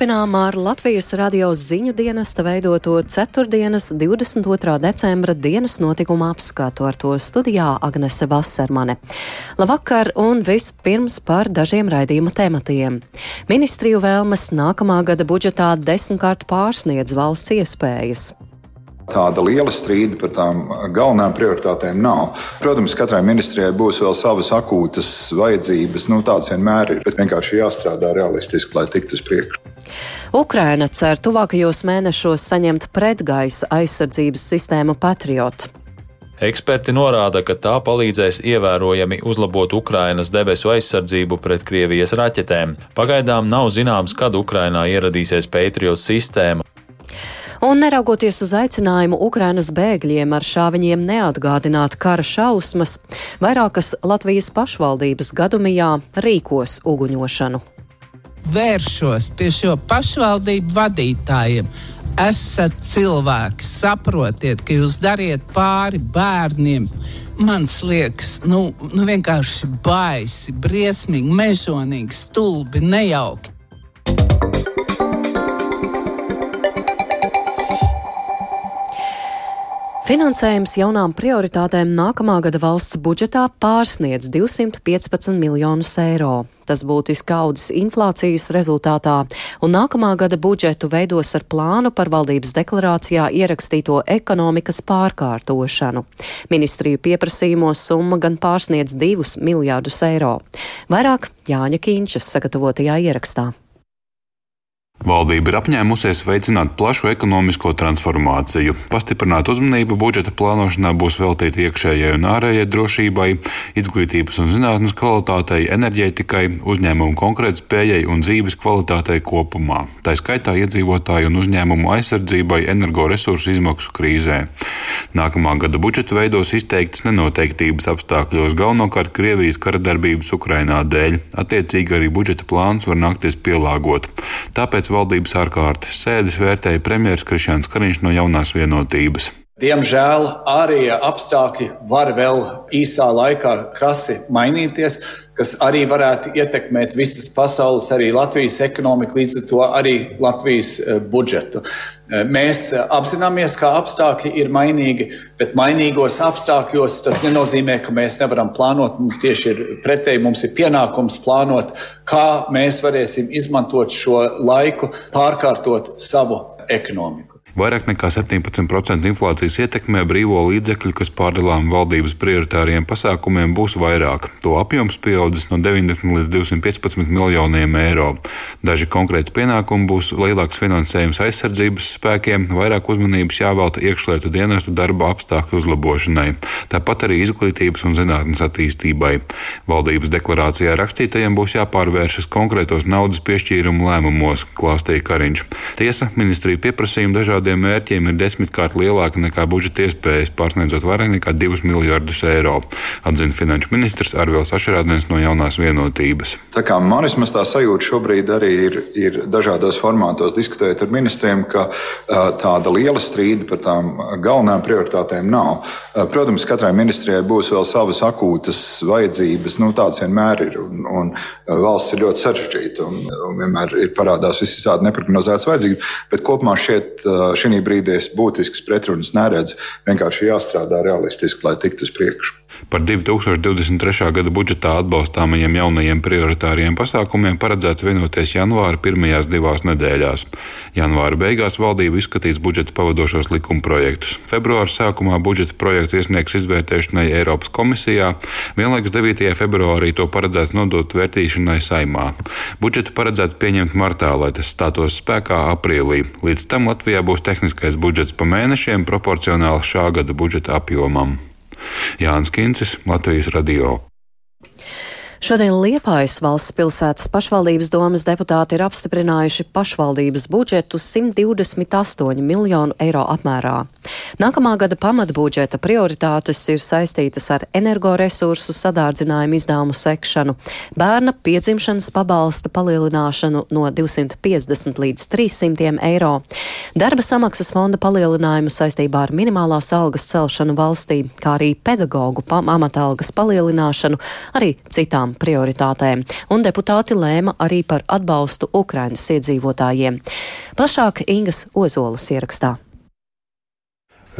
Turpinām ar Latvijas radio ziņu dienesta veidoto 4. 22. decembra dienas notikuma apskatu ar to studijā Agnese Vasermane. Labvakar un vispirms par dažiem raidījuma tematiem. Ministriju vēlmes nākamā gada budžetā desmitkārt pārsniedz valsts iespējas tāda liela strīda par tām galvenajām prioritātēm nav. Protams, katrai ministrijai būs vēl savas akūtas vajadzības, nu, tādas vienmēr ir, bet vienkārši jāstrādā realistiski, lai tiktu uz priekšu. Ukraina cer tuvākajos mēnešos saņemt pretgaisa aizsardzības sistēmu Patriot. Eksperti norāda, ka tā palīdzēs ievērojami uzlabot Ukrainas debesu aizsardzību pret Krievijas raķetēm. Pagaidām nav zināms, kad Ukrainā ieradīsies Patriot sistēma. Un neraugoties uz aicinājumu Ukrainas bēgļiem ar šāviņiem neatgādināt kara šausmas, vairākas Latvijas pašvaldības gadumijā rīkos uguņošanu. Vēršos pie šo pašvaldību vadītājiem. Esat cilvēki, saprotiet, ka jūs dariet pāri bērniem. Man liekas, nu, nu vienkārši baisi, briesmīgi, mežonīgi, stulbi, nejauki. Finansējums jaunām prioritātēm nākamā gada valsts budžetā pārsniedz 215 miljonus eiro. Tas būtiski audzis inflācijas rezultātā, un nākamā gada budžetu veidos ar plānu par valdības deklarācijā ierakstīto ekonomikas pārkārtošanu. Ministriju pieprasījumos summa gan pārsniedz 2 miljārdus eiro. Vairāk Jāņa Kīņšas sagatavotajā ierakstā. Valdība ir apņēmusies veicināt plašu ekonomisko transformāciju. Pastiprināt uzmanību budžeta plānošanā būs veltīta iekšējai un ārējai drošībai, izglītības un zinātnes kvalitātei, enerģētikai, uzņēmumu konkurētspējai un dzīves kvalitātei kopumā. Tā skaitā iedzīvotāju un uzņēmumu aizsardzībai energoresursu izmaksu krīzē. Nākamā gada budžetu veidos izteiktas nenoteiktības apstākļos, galvenokārt Krievijas kara darbības Ukrainā dēļ. Attiecīgi arī budžeta plāns var nākties pielāgot. Tāpēc pēc valdības ārkārtas sēdes vērtēja premjerministrs Krišjāns Kariņš no jaunās vienotības. Diemžēl ārējie apstākļi var vēl īsā laikā krasi mainīties, kas arī varētu ietekmēt visas pasaules, arī Latvijas ekonomiku, līdz ar to arī Latvijas eh, budžetu. Eh, mēs apzināmies, ka apstākļi ir mainīgi, bet mainīgos apstākļos tas nenozīmē, ka mēs nevaram plānot. Mums tieši ir pretēji, mums ir pienākums plānot, kā mēs varēsim izmantot šo laiku, pārkārtot savu ekonomiku. Vairāk nekā 17% inflācijas ietekmē brīvo līdzekļu, kas pārdalām valdības prioritāriem pasākumiem, būs vairāk. To apjoms pieaudzis no 90 līdz 215 miljoniem eiro. Daži konkrēti pienākumi būs lielāks finansējums aizsardzības spēkiem, vairāk uzmanības jāvelta iekšlietu dienestu darba apstākļu uzlabošanai, tāpat arī izglītības un zinātnes attīstībai. Valdības deklarācijā rakstītajiem būs jāpārvēršas konkrētos naudas piešķīrumu lēmumos, klāstīja Kariņš. Tiesa, ministrija pieprasījuma dažādi dažādiem mērķiem ir desmitkārt lielāka nekā budžeta iespējas, pārsniedzot vairāk nekā 2 miljardus eiro, atzina finanšu ministrs Arvils Ašerādens no jaunās vienotības. Tā kā man vismaz tā sajūta šobrīd arī ir, ir dažādos formātos diskutējot ar ministriem, ka tāda liela strīda par tām galvenajām prioritātēm nav. Protams, katrai ministrijai būs vēl savas akūtas vajadzības, nu, tādas vienmēr ir. Un, un valsts ir ļoti sarežģīta un, un vienmēr ir parādās visādi neprognozētas vajadzības, bet kopumā šeit šī brīdī es būtisks pretrunas neredzu. Vienkārši jāstrādā realistiski, lai tiktu uz priekšu. Par 2023. gada budžetā atbalstāmajiem jaunajiem prioritāriem pasākumiem paredzēts vienoties janvāra pirmajās divās nedēļās. Janvāra beigās valdība izskatīs budžeta pavadošos likuma projektus. Februāra sākumā budžeta projektu iesniegs izvērtēšanai Eiropas komisijā, vienlaikus 9. februārī to paredzēts nodot vērtīšanai saimā. Budžetu paredzēts pieņemt martā, lai tas stātos spēkā aprīlī. Līdz tam Latvijā būs tehniskais budžets pa mēnešiem proporcionāli šā gada budžeta apjomam. Jānis Kincis, Latvijas radio. Šodien Liepājas valsts pilsētas pašvaldības domas deputāti ir apstiprinājuši pašvaldības budžetu 128 miljonu eiro apmērā. Nākamā gada pamatbudžeta prioritātes ir saistītas ar energoresursu sadārdzinājumu izdevumu sekšanu, bērna piedzimšanas pabalsta palielināšanu no 250 līdz 300 eiro, darba samaksas fonda palielinājumu saistībā ar minimālās algas celšanu valstī, kā arī pedagoģu pamatalgas palielināšanu, arī citām prioritātēm. Un deputāti lēma arī par atbalstu Ukrainas iedzīvotājiem. Plašāk Ingas Ozolas ierakstā.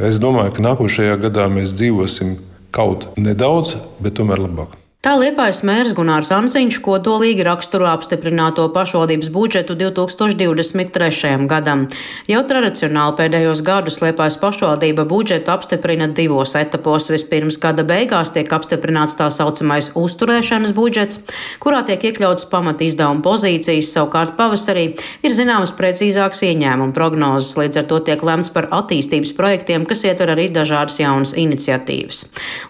Es domāju, ka nākošajā gadā mēs dzīvosim kaut nedaudz, bet tomēr labāk. Tā Liepājas mērs Gunārs Anziņš kodolīgi raksturo apstiprināto pašvaldības budžetu 2023. gadam. Jau tradicionāli pēdējos gadus Liepājas pašvaldība budžetu apstiprina divos etapos. Vispirms gada beigās tiek apstiprināts tā saucamais uzturēšanas budžets, kurā tiek iekļauts pamat izdevuma pozīcijas, savukārt pavasarī ir zināmas precīzākas ieņēmuma prognozes, līdz ar to tiek lemts par attīstības projektiem, kas ietver arī dažādas jaunas iniciatīvas.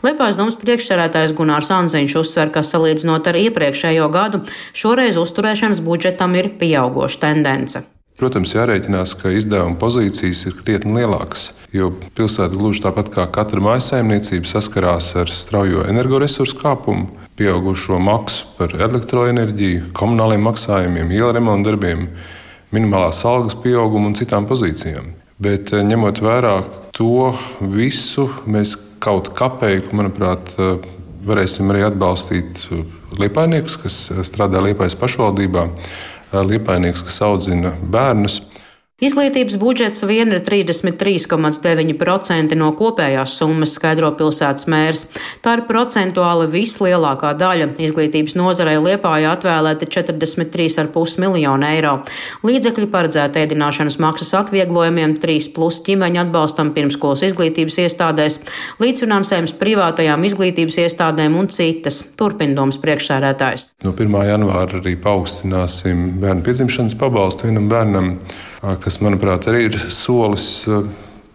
Liepājas domas priekšsērētājs Gunārs Anziņš uzsver, ka salīdzinot ar iepriekšējo gadu, šoreiz uzturēšanas budžetam ir pieaugoša tendence. Protams, jārēķinās, ka izdevuma pozīcijas ir krietni lielākas, jo pilsēta gluži tāpat kā katra mājsaimniecība saskarās ar straujo energoresursu kāpumu, pieaugušo maksu par elektroenerģiju, komunāliem maksājumiem, iela remonta darbiem, minimālās algas pieaugumu un citām pozīcijām. Bet eh, ņemot vērā to visu, mēs kaut kāpēju, manuprāt, varēsim arī atbalstīt liepainiekus, kas strādā Liepājas pašvaldībā, liepainiekus, kas audzina bērnus. Izglītības budžets vien ir 33,9% no kopējās summas, skaidro pilsētas mērs. Tā ir procentuāli vislielākā daļa. Izglītības nozarei Liepājā atvēlēti 43,5 miljonu eiro. Līdzekļi paredzēti ēdināšanas maksas atvieglojumiem, 3 plus ģimeņu atbalstam pirmskolas izglītības iestādēs, līdzfinansējums privātajām izglītības iestādēm un citas. Turpindoms priekšsēdētājs. No 1. janvāra arī paaugstināsim bērnu piedzimšanas pabalstu vienam bērnam kas, manuprāt, arī ir solis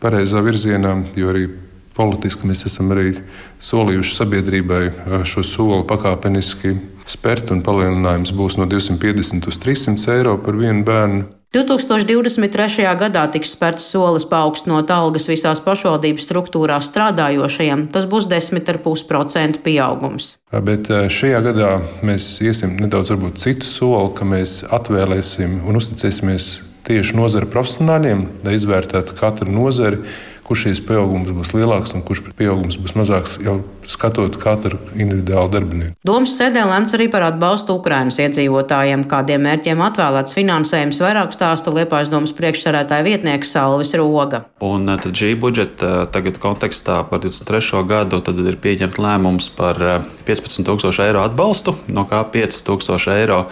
pareizā virzienā, jo arī politiski mēs esam arī solījuši sabiedrībai šo soli pakāpeniski spērt, un palielinājums būs no 250 uz 300 eiro par vienu bērnu. 2023. gadā tiks spērts solis paaugstinot algas visās pašvaldības struktūrās strādājošajiem. Tas būs 10,5% pieaugums. Bet šajā gadā mēs iesim nedaudz citu soli, ka mēs atvēlēsim un uzticēsimies tieši nozara profesionāļiem, lai izvērtētu katru nozari kurš šīs pieaugums būs lielāks un kurš pieaugums būs mazāks, jau skatot katru individuālu darbinieku. Domas sēdē lemts arī par atbalstu Ukrainas iedzīvotājiem, kādiem mērķiem atvēlēts finansējums vairāk stāsta Liepājas domas priekšsarētāja vietnieks Salvis Roga. Un eh, tad šī budžeta eh, tagad kontekstā par 23. gadu tad ir pieņemt lēmums par 15 eh, tūkstošu eiro atbalstu, no kā 5 tūkstoši eiro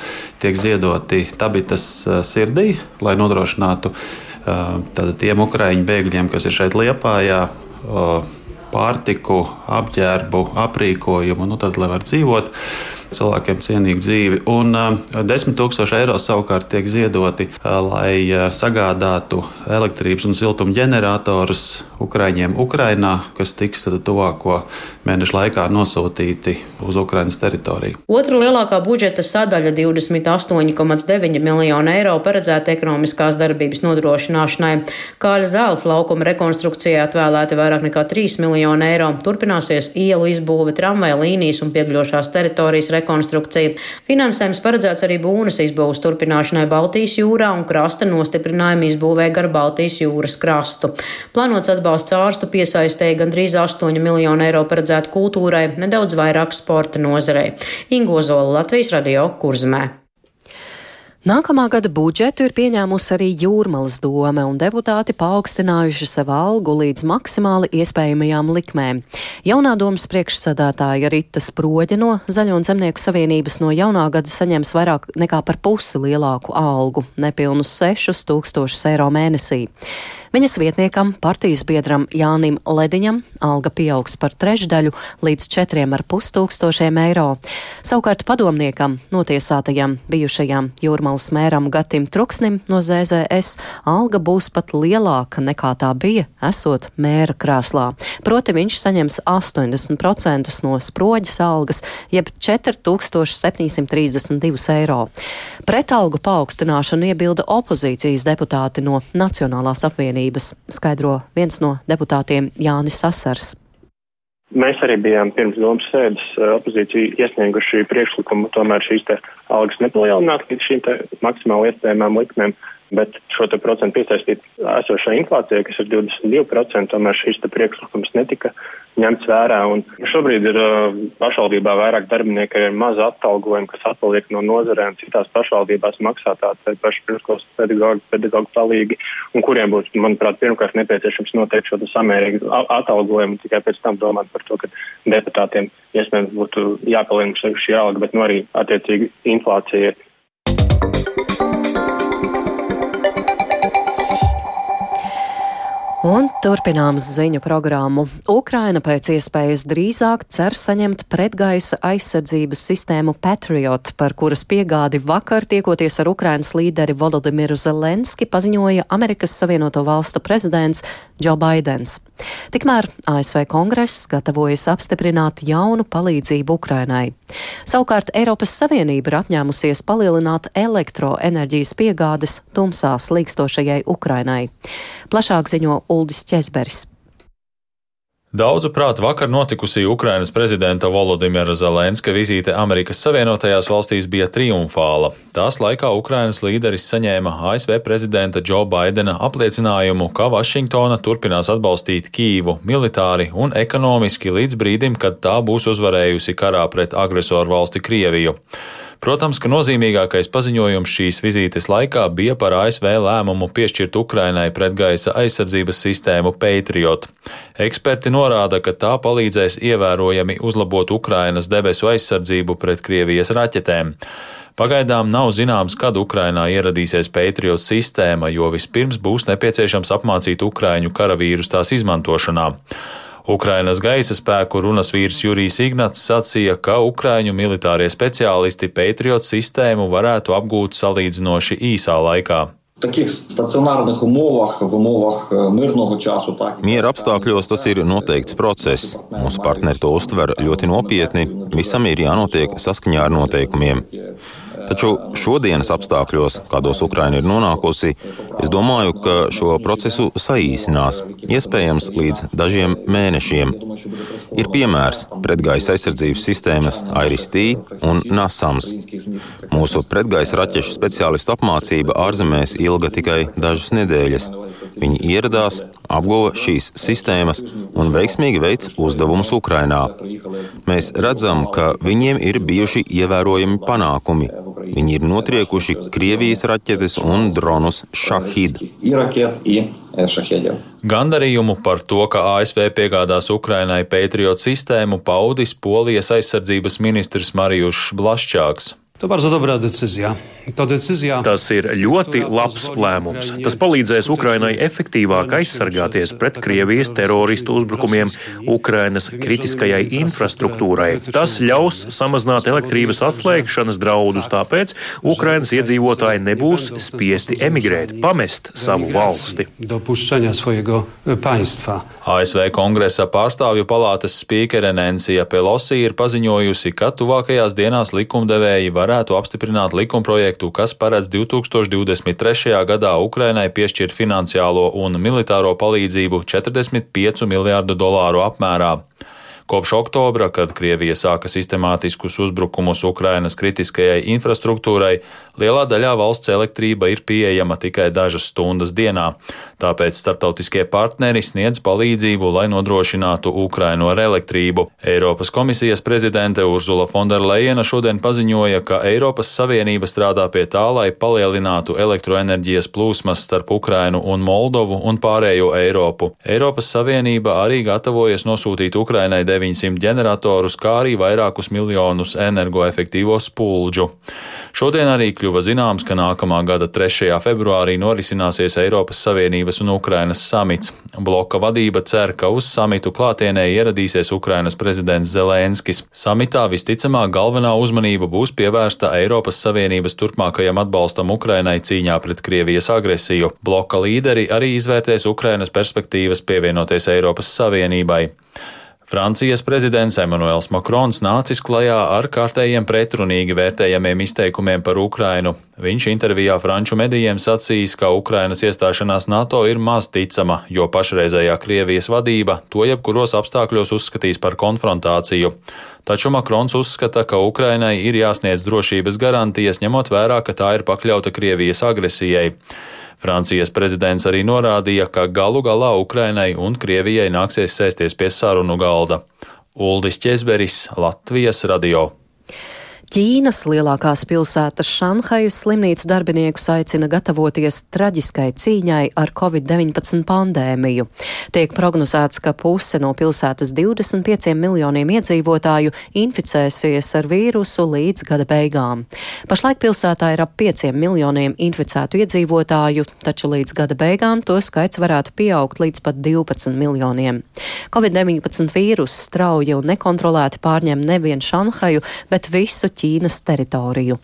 tiek ziedoti tabitas sirdī, lai nodrošinātu Tātad tiem ukraiņu bēgļiem, kas ir šeit Liepājā, pārtiku, apģērbu, aprīkojumu, nu tad, lai var dzīvot cilvēkiem cienīgu dzīvi. Un 10 tūkstoši eiro savukārt tiek ziedoti, lai sagādātu elektrības un siltuma ģeneratorus Ukraiņiem Ukrainā, kas tiks tuvāko mēnešu laikā nosūtīti uz Ukraiņas teritoriju. Otra lielākā budžeta sadaļa - 28,9 miljonu eiro paredzēta ekonomiskās darbības nodrošināšanai. Kāļa zāles laukuma rekonstrukcijai atvēlēti vairāk nekā 3 miljonu eiro. Turpināsies ielu izbūve, tramvaja līnijas un piegļošās teritorijas rekonstrukcija. Finansējums paredzēts arī būnas izbūves turpināšanai Baltijas jūrā un krasta nostiprinājumu izbūvē gar Baltijas jūras krastu. Plānots atbalsts ārstu piesaistēja gandrīz 8 miljonu eiro paredzēta kultūrai, nedaudz vairāk sporta nozarei. Ingo Zola, Latvijas radio Kurzmē. Nākamā gada budžetu ir pieņēmusi arī Jūrmalas dome, un deputāti paaugstinājuši savu algu līdz maksimāli iespējamajām likmēm. Jaunā domas priekšsādātāja Rita Sproģa no Zaļo un Zemnieku savienības no jaunā gada saņems vairāk nekā par pusi lielāku algu - nepilnus 6000 eiro mēnesī. Viņas vietniekam, partijas biedram Jānim Lediņam alga pieaugs par trešdaļu līdz 4,5 tūkstošiem eiro. Savukārt padomniekam, notiesātajam bijušajam jūrmālas mēram Gatim Truksnim no ZZS alga būs pat lielāka nekā tā bija, esot mēra krēslā. Proti viņš saņems 80% no sproģas algas, jeb 4732 eiro. Pret algu paaugstināšanu iebilda opozīcijas deputāti no Nacionālās apvienības apņēmības, skaidro viens no deputātiem Jānis Sasars. Mēs arī bijām pirms domas sēdes opozīcija iesnieguši priekšlikumu tomēr šīs te algas nepalielināt līdz šīm te maksimāli iespējamām likmēm. Bet šo procentu piesaistīt esošai inflācijai, kas ir 22%, tomēr šīs priekšlikums netika ņemts vērā. Un šobrīd ir uh, pašvaldībā vairāk darbinieki ar mazu atalgojumu, kas atpaliek no nozarēm, citās pašvaldībās maksā tādi paši pirmskolas pedagogi, pedagogi palīgi, un kuriem būs, manuprāt, pirmkārt nepieciešams noteikt šo samērīgu atalgojumu, tikai pēc tam domāt par to, ka deputātiem iespējams būtu jāpalielina šī alga, bet nu arī attiecīgi inflācija Un turpinām ziņu programmu. Ukraina pēc iespējas drīzāk cer saņemt pretgaisa aizsardzības sistēmu Patriot, par kuras piegādi vakar tiekoties ar Ukrainas līderi Volodimiru Zelenski paziņoja Amerikas Savienoto Valstu prezidents Džo Baidens. Tikmēr ASV kongress gatavojas apstiprināt jaunu palīdzību Ukrainai. Savukārt Eiropas Savienība ir apņēmusies palielināt elektroenerģijas piegādes tumsā slīkstošajai Ukrainai. Plašāk ziņo Uldis Česberis. Daudzu prāt vakar notikusī Ukrainas prezidenta Volodimira Zelenska vizīte Amerikas Savienotajās valstīs bija triumfāla. Tās laikā Ukrainas līderis saņēma ASV prezidenta Džo Baidena apliecinājumu, ka Vašingtona turpinās atbalstīt Kīvu militāri un ekonomiski līdz brīdim, kad tā būs uzvarējusi karā pret agresoru valsti Krieviju. Protams, ka nozīmīgākais paziņojums šīs vizītes laikā bija par ASV lēmumu piešķirt Ukrainai pretgaisa aizsardzības sistēmu Patriot. Eksperti norāda, ka tā palīdzēs ievērojami uzlabot Ukrainas debesu aizsardzību pret Krievijas raķetēm. Pagaidām nav zināms, kad Ukrainā ieradīsies Patriot sistēma, jo vispirms būs nepieciešams apmācīt Ukraiņu karavīrus tās izmantošanā. Ukrainas gaisa spēku runas vīrs Jurijs Ignats sacīja, ka ukraiņu militārie speciālisti Patriot sistēmu varētu apgūt salīdzinoši īsā laikā. Miera apstākļos tas ir noteikts process. Mūsu partneri to uztver ļoti nopietni. Visam ir jānotiek saskaņā ar noteikumiem. Taču šodienas apstākļos, kādos Ukraina ir nonākusi, es domāju, ka šo procesu saīsinās, iespējams, līdz dažiem mēnešiem. Ir piemērs pretgaisa aizsardzības sistēmas IRIS-T un NASAMS. Mūsu pretgaisa raķešu speciālistu apmācība ārzemēs ilga tikai dažas nedēļas. Viņi ieradās, apguva šīs sistēmas un veiksmīgi veic uzdevumus Ukrainā. Mēs redzam, ka viņiem ir bijuši ievērojami panākumi. Viņi ir notriekuši Krievijas raķetes un dronus Shahid. Gandarījumu par to, ka ASV piegādās Ukrainai Patriot sistēmu, paudis Polijas aizsardzības ministrs Marijus Blaščāks. To bardzo dobra decyzja. Tas ir ļoti labs lēmums. Tas palīdzēs Ukrainai efektīvāk aizsargāties pret Krievijas teroristu uzbrukumiem Ukrainas kritiskajai infrastruktūrai. Tas ļaus samazināt elektrības atslēgšanas draudus, tāpēc Ukrainas iedzīvotāji nebūs spiesti emigrēt, pamest savu valsti. ASV kongresa pārstāvju palātas spīkere Nencija Pelosi ir paziņojusi, ka tuvākajās dienās likumdevēji varētu apstiprināt likumprojektu projektu, kas paredz 2023. gadā Ukrainai piešķirt finansiālo un militāro palīdzību 45 miljārdu dolāru apmērā. Kopš oktobra, kad Krievija sāka sistemātiskus uzbrukumus Ukrainas kritiskajai infrastruktūrai, lielā daļā valsts elektrība ir pieejama tikai dažas stundas dienā. Tāpēc starptautiskie partneri sniedz palīdzību, lai nodrošinātu Ukrainu ar elektrību. Eiropas komisijas prezidente Urzula Fonderleina šodien paziņoja, ka Eiropas Savienība strādā pie tā, lai palielinātu elektroenerģijas plūsmas starp Ukrainu un Moldovu un pārējo Eiropu. Eiropas Savienība arī gatavojas nosūtīt Ukrainai 900 ģeneratorus, kā arī vairākus miljonus energoefektīvo spuldžu. Šodien arī kļuva zināms, ka nākamā gada 3. februārī norisināsies Eiropas Savienības un Ukrainas samits. Bloka vadība cer, ka uz samitu klātienē ieradīsies Ukrainas prezidents Zelenskis. Samitā visticamāk galvenā uzmanība būs pievērsta Eiropas Savienības turpmākajam atbalstam Ukrainai cīņā pret Krievijas agresiju. Bloka līderi arī izvērtēs Ukrainas perspektīvas pievienoties Eiropas Savienībai. Francijas prezidents Emmanuels Makrons nācis klajā ar kārtējiem pretrunīgi vērtējamiem izteikumiem par Ukrainu. Viņš intervijā franču medijiem sacījis, ka Ukrainas iestāšanās NATO ir maz ticama, jo pašreizējā Krievijas vadība to jebkuros apstākļos uzskatīs par konfrontāciju. Taču Makrons uzskata, ka Ukrainai ir jāsniedz drošības garantijas, ņemot vērā, ka tā ir pakļauta Krievijas agresijai. Francijas prezidents arī norādīja, ka galu galā Ukrainai un Krievijai nāksies sēsties pie sarunu galda. Uldis Česberis, Latvijas radio. Ķīnas lielākās pilsētas Šanhajas slimnīcu darbiniekus aicina gatavoties traģiskai cīņai ar covid-19 pandēmiju. Tiek prognozēts, ka puse no pilsētas 25 miljoniem iedzīvotāju inficēsies ar vīrusu līdz gada beigām. Pašlaik pilsētā ir ap 5 miljoniem inficētu iedzīvotāju, taču līdz gada beigām to skaits varētu pieaugt līdz pat 12 miljoniem. Covid-19 vīruss strauji un nekontrolēti pārņem nevien Šanhaju, bet visu Ķīnu. Ķīnas teritoriju.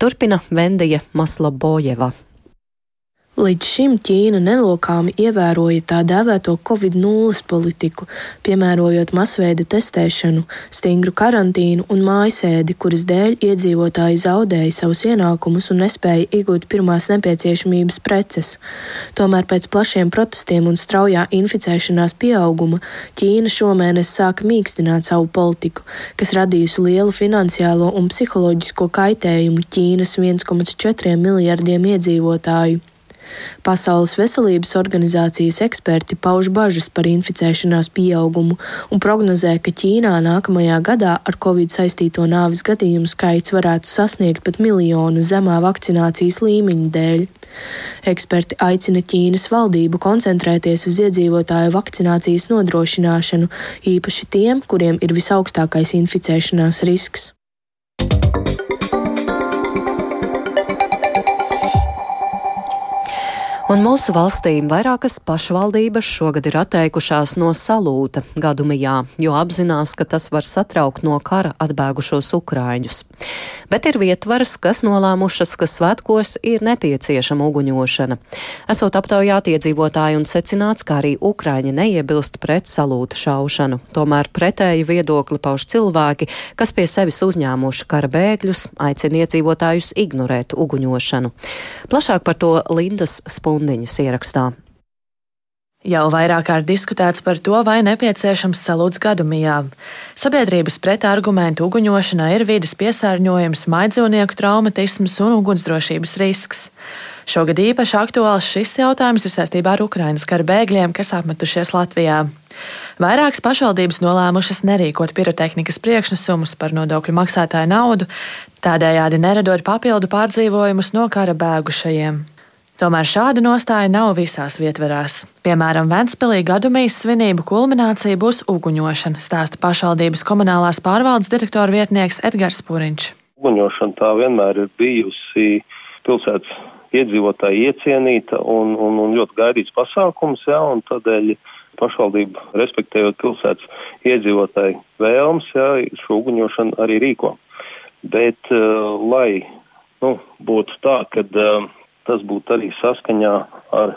Turpina Vendija Maslobojeva. Līdz šim Ķīna nelokāmi ievēroja tā dēvēto Covid-0 politiku, piemērojot masveida testēšanu, stingru karantīnu un mājasēdi, kuras dēļ iedzīvotāji zaudēja savus ienākumus un nespēja iegūt pirmās nepieciešamības preces. Tomēr pēc plašiem protestiem un straujā inficēšanās pieauguma Ķīna šomēnes sāka mīkstināt savu politiku, kas radījusi lielu finansiālo un psiholoģisko kaitējumu Ķīnas 1,4 miljardiem iedzīvotāju. Pasaules veselības organizācijas eksperti pauž bažas par inficēšanās pieaugumu un prognozē, ka Ķīnā nākamajā gadā ar covid saistīto nāvis gadījumu skaits varētu sasniegt pat miljonu zemā vakcinācijas līmeņa dēļ. Eksperti aicina Ķīnas valdību koncentrēties uz iedzīvotāju vakcinācijas nodrošināšanu, īpaši tiem, kuriem ir visaugstākais inficēšanās risks. Un mūsu valstīm vairākas pašvaldības šogad ir atteikušās no salūta gadumijā, jo apzinās, ka tas var satraukt no kara atbēgušos ukrāņus. Bet ir vietvaras, kas nolēmušas, ka svētkos ir nepieciešama uguņošana. Esot aptaujāti iedzīvotāji un secināts, ka arī ukrāņi neiebilst pret salūta šaušanu. Tomēr pretēji viedokli pauž cilvēki, kas pie sevis uzņēmuši kara bēgļus, aicina iedzīvotājus ignorēt uguņošanu. Plašāk par to Lindas Spunkas stundiņas ierakstā. Jau vairāk kārt diskutēts par to, vai nepieciešams salūts gadumijā. Sabiedrības pretargumentu uguņošanai ir vidas piesārņojums, maidzīvnieku traumatisms un ugunsdrošības risks. Šogad īpaši aktuāls šis jautājums ir saistībā ar Ukrainas kara bēgļiem, kas apmetušies Latvijā. Vairākas pašvaldības nolēmušas nerīkot pirotehnikas priekšnesumus par nodokļu maksātāju naudu, tādējādi neradot papildu pārdzīvojumus no kara bēgušajiem. Tomēr šāda nostāja nav visās vietverās. Piemēram, Ventspēlī gadumijas svinību kulminācija būs uguņošana, stāsta pašvaldības komunālās pārvaldes direktora vietnieks Edgars Puriņš. Uguņošana tā vienmēr ir bijusi pilsētas iedzīvotāji iecienīta un, un, un ļoti gaidīts pasākums, jā, un tādēļ pašvaldība, respektējot pilsētas iedzīvotāju vēlmes, jā, šo uguņošanu arī rīko. Bet, uh, lai nu, būtu tā, ka uh, tas būtu arī saskaņā ar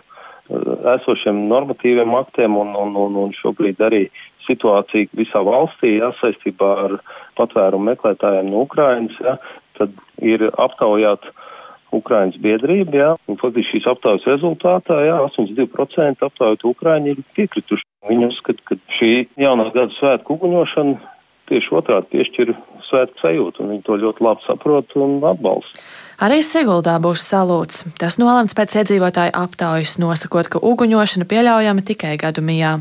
esošiem normatīviem aktiem un, un, un, un šobrīd arī situācija visā valstī, jā, saistībā ar patvērumu meklētājiem no Ukrainas, jā, tad ir aptaujāt Ukrainas biedrība, jā, un faktiski šīs aptaujas rezultātā, jā, 82% aptaujāt Ukraiņi ir piekrituši. Viņi uzskata, ka šī jaunā gada svētku uguņošana tieši otrādi piešķir svētku sajūtu, un viņi to ļoti labi saprot un atbalsta. Arī Siguldā būs salūts. Tas nolemts pēc iedzīvotāju aptaujas, nosakot, ka uguņošana pieļaujama tikai gadumijā.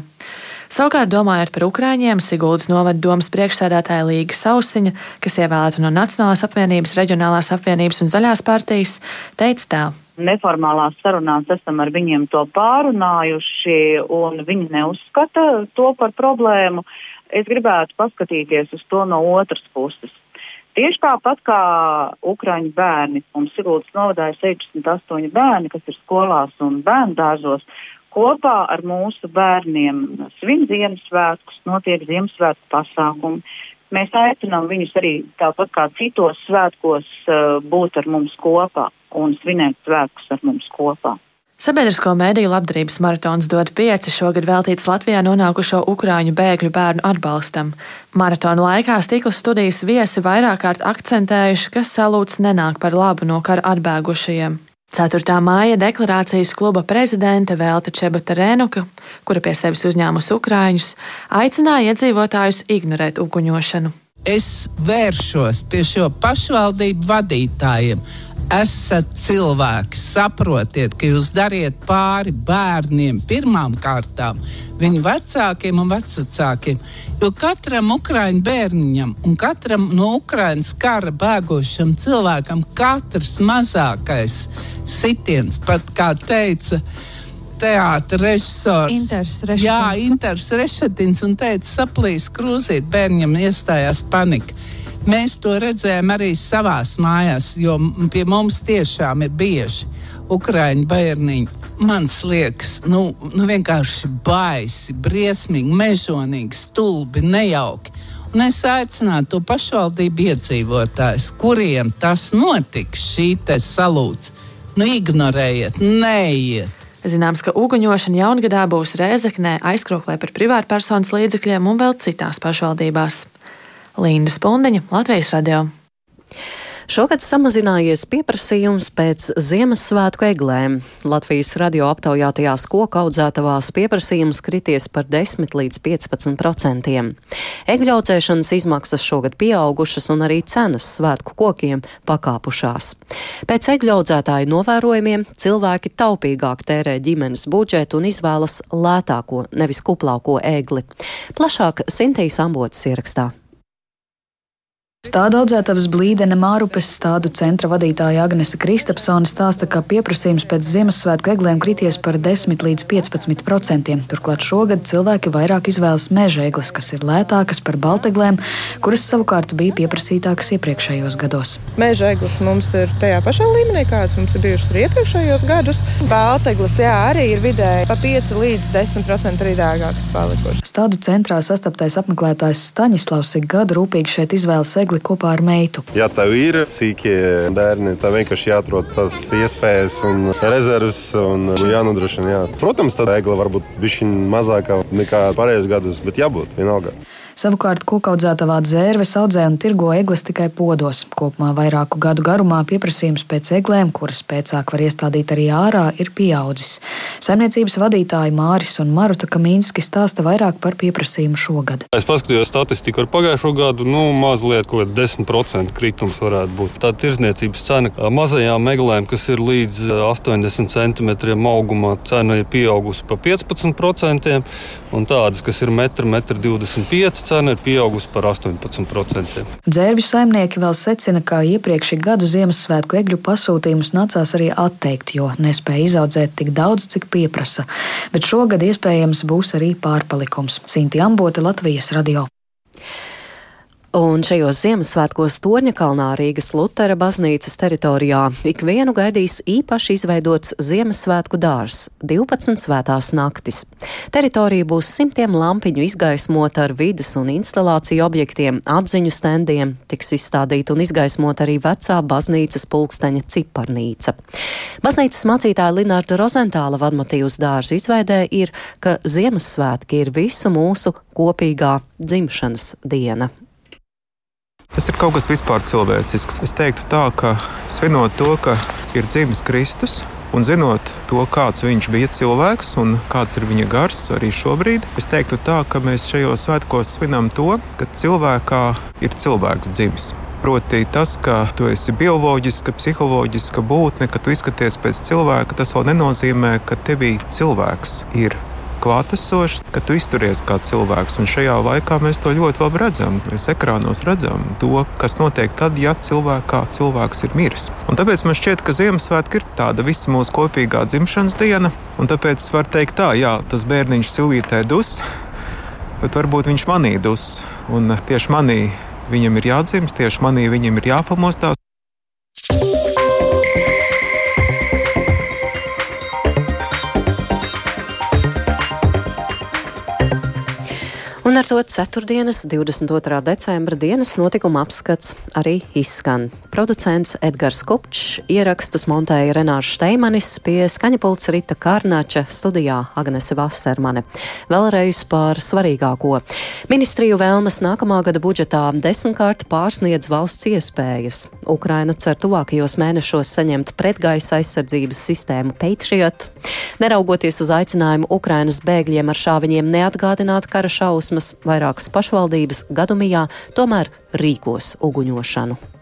Savukārt, domājot par Ukrāņiem, Siguldas novada domas priekšsēdētāja Līga Sausiņa, kas ievēlēta no Nacionālās apvienības, Reģionālās apvienības un Zaļās partijas, teica tā. Neformālās sarunās esam ar viņiem to pārunājuši, un viņi neuzskata to par problēmu. Es gribētu paskatīties uz to no otras puses. Tieši tāpat kā Ukrāņu bērni, mums Siguldas novadā ir 68 bērni, kas ir skolās un bērnu dārzos, kopā ar mūsu bērniem svin Ziemassvētkus, notiek Ziemassvētku pasākumi. Mēs aicinām viņus arī tāpat kā citos svētkos uh, būt ar mums kopā un svinēt svētkus ar mums kopā. Sabiedrisko mēdīju labdarības maratons dod pieci šogad veltīts Latvijā nonākušo ukraiņu bēgļu bērnu atbalstam. Maratona laikā stikla studijas viesi vairāk kārt akcentējuši, ka salūts nenāk par labu no kara atbēgušajiem. 4. māja deklarācijas kluba prezidente Velta Čebata Rēnuka, kura pie sevis uzņēmusi ukrāņus, aicināja iedzīvotājus ignorēt uguņošanu. Es vēršos pie šo pašvaldību vadītājiem esat cilvēki, saprotiet, ka jūs dariet pāri bērniem pirmām kārtām, viņu vecākiem un vecākiem. Jo katram ukrāņu bērniņam un katram no Ukraiņas kara bēgošam cilvēkam katrs mazākais sitiens, pat kā teica. Teātris režisors Inters. Jā, Inters Rešetins un teica, saplīs krūzīt, bērniem iestājās panika. Mēs to redzējām arī savās mājās, jo pie mums tiešām ir bieži ukrāņu bērniņi. Man liekas, nu, nu vienkārši baisi, briesmīgi, mežonīgi, stulbi, nejauki. Un es aicinātu to pašvaldību iedzīvotājus, kuriem tas notiks, šī salūts. Nu, ignorējiet, neiet. Zināms, ka uguņošana jaungadā būs Rēzeknē, aizkroklē par privātpersonas līdzekļiem un vēl citās pašvaldībās. Linda Spundiņa, Latvijas radio. Šogad samazinājies pieprasījums pēc Ziemassvētku eglēm. Latvijas radio aptaujātajās koku audzētavās pieprasījums krities par 10 līdz 15 procentiem. Egļaudzēšanas izmaksas šogad pieaugušas un arī cenas svētku kokiem pakāpušās. Pēc egļaudzētāju novērojumiem cilvēki taupīgāk tērē ģimenes budžetu un izvēlas lētāko, nevis kuplāko egli. Plašāk Sintīs Ambotas ierakstā. Stāda audzētavas blīdene Mārupes stādu centra vadītāja Agnese Kristapsone stāsta, ka pieprasījums pēc Ziemassvētku eglēm krities par 10 līdz 15 procentiem. Turklāt šogad cilvēki vairāk izvēlas meža egles, kas ir lētākas par balteglēm, kuras savukārt bija pieprasītākas iepriekšējos gados. Meža egles mums ir tajā pašā līmenī, kādas mums ir bijušas arī iepriekšējos gados. Baltegles, jā, arī ir vidēji pa 5 līdz 10 procenti arī dārgākas palikušas. Stādu centrā sastaptais apmeklētājs Staņislavs ik gadu rūpīgi šeit izvēlas egli viegli kopā ar meitu. Ja tev ir sīkie bērni, tad vienkārši jāatrod tas iespējas un rezerves un jānodrošina. Jā. Protams, tad egla var būt bišķiņ mazāka nekā pārējos gados, bet jābūt vienalga. Savukārt kokaudzētavā dzērves audzē un tirgo egles tikai podos. Kopumā vairāku gadu garumā pieprasījums pēc eglēm, kuras pēcāk var iestādīt arī ārā, ir pieaudzis. Saimniecības vadītāji Māris un Maruta Kamīnski stāsta vairāk par pieprasījumu šogad. Es paskatījos statistiku ar pagājušo gadu, nu mazliet kaut kāda 10% kritums varētu būt. Tā tirzniecības cena mazajām eglēm, kas ir līdz 80 cm augumā, cena ir pieaugusi pa 15%, un tādas, kas ir 1,25 m, cena ir pieaugusi par 18%. Dzērvju saimnieki vēl secina, ka iepriekšējā gadu Ziemassvētku egļu pasūtījumus nācās arī atteikt, jo nespēja izaudzēt tik daudz, cik pieprasa. Bet šogad iespējams būs arī pārpalikums. Sinti Ambote, Latvijas radio. Un šajos Ziemassvētkos Torņakalnā Rīgas Lutera baznīcas teritorijā ikvienu gaidīs īpaši izveidots Ziemassvētku dārs - 12 svētās naktis. Teritorija būs simtiem lampiņu izgaismota ar vidas un instalāciju objektiem, atziņu stendiem, tiks izstādīta un izgaismota arī vecā baznīcas pulksteņa ciparnīca. Baznīcas mācītāja Linārda Rozentāla vadmotīvs dārza izveidē ir, ka Ziemassvētki ir visu mūsu kopīgā dzimšanas diena. Tas ir kaut kas vispār cilvēcisks. Es teiktu tā, ka svinot to, ka ir dzimis Kristus, un zinot to, kāds viņš bija cilvēks un kāds ir viņa gars arī šobrīd, es teiktu tā, ka mēs šajos svētkos svinam to, ka cilvēkā ir cilvēks dzimis. Proti, tas, ka tu esi bioloģiska, psiholoģiska būtne, ka tu izskaties pēc cilvēka, tas vēl nenozīmē, ka tevī cilvēks ir klātesošs, ka tu izturies kā cilvēks. Un šajā laikā mēs to ļoti labi redzam. Mēs ekrānos redzam to, kas notiek tad, ja cilvēkā cilvēks ir miris. Un tāpēc man šķiet, ka Ziemassvētka ir tāda visa mūsu kopīgā dzimšanas diena. Un tāpēc var teikt, tā, jā, tas bērniņš silvītē dus, bet varbūt viņš manī dus. Un tieši manī viņam ir jādzimst, tieši manī viņam ir jāpamostās. Un ar to ceturtdienas, 22. decembra dienas notikuma apskats arī izskan. Producents Edgars Kupčs, ierakstus montēja Renārs Šteimanis, pie skaņapults Rita Kārnača, studijā Agnese Vasermane. Vēlreiz par svarīgāko. Ministriju vēlmes nākamā gada budžetā desmitkārt pārsniedz valsts iespējas. Ukraina cer tuvākajos mēnešos saņemt pretgaisa aizsardzības sistēmu Patriot. Neraugoties uz aicinājumu Ukrainas bēgļiem ar šāviņiem neatgādināt kara šausmas, vairākas pašvaldības gadumijā tomēr rīkos uguņošanu.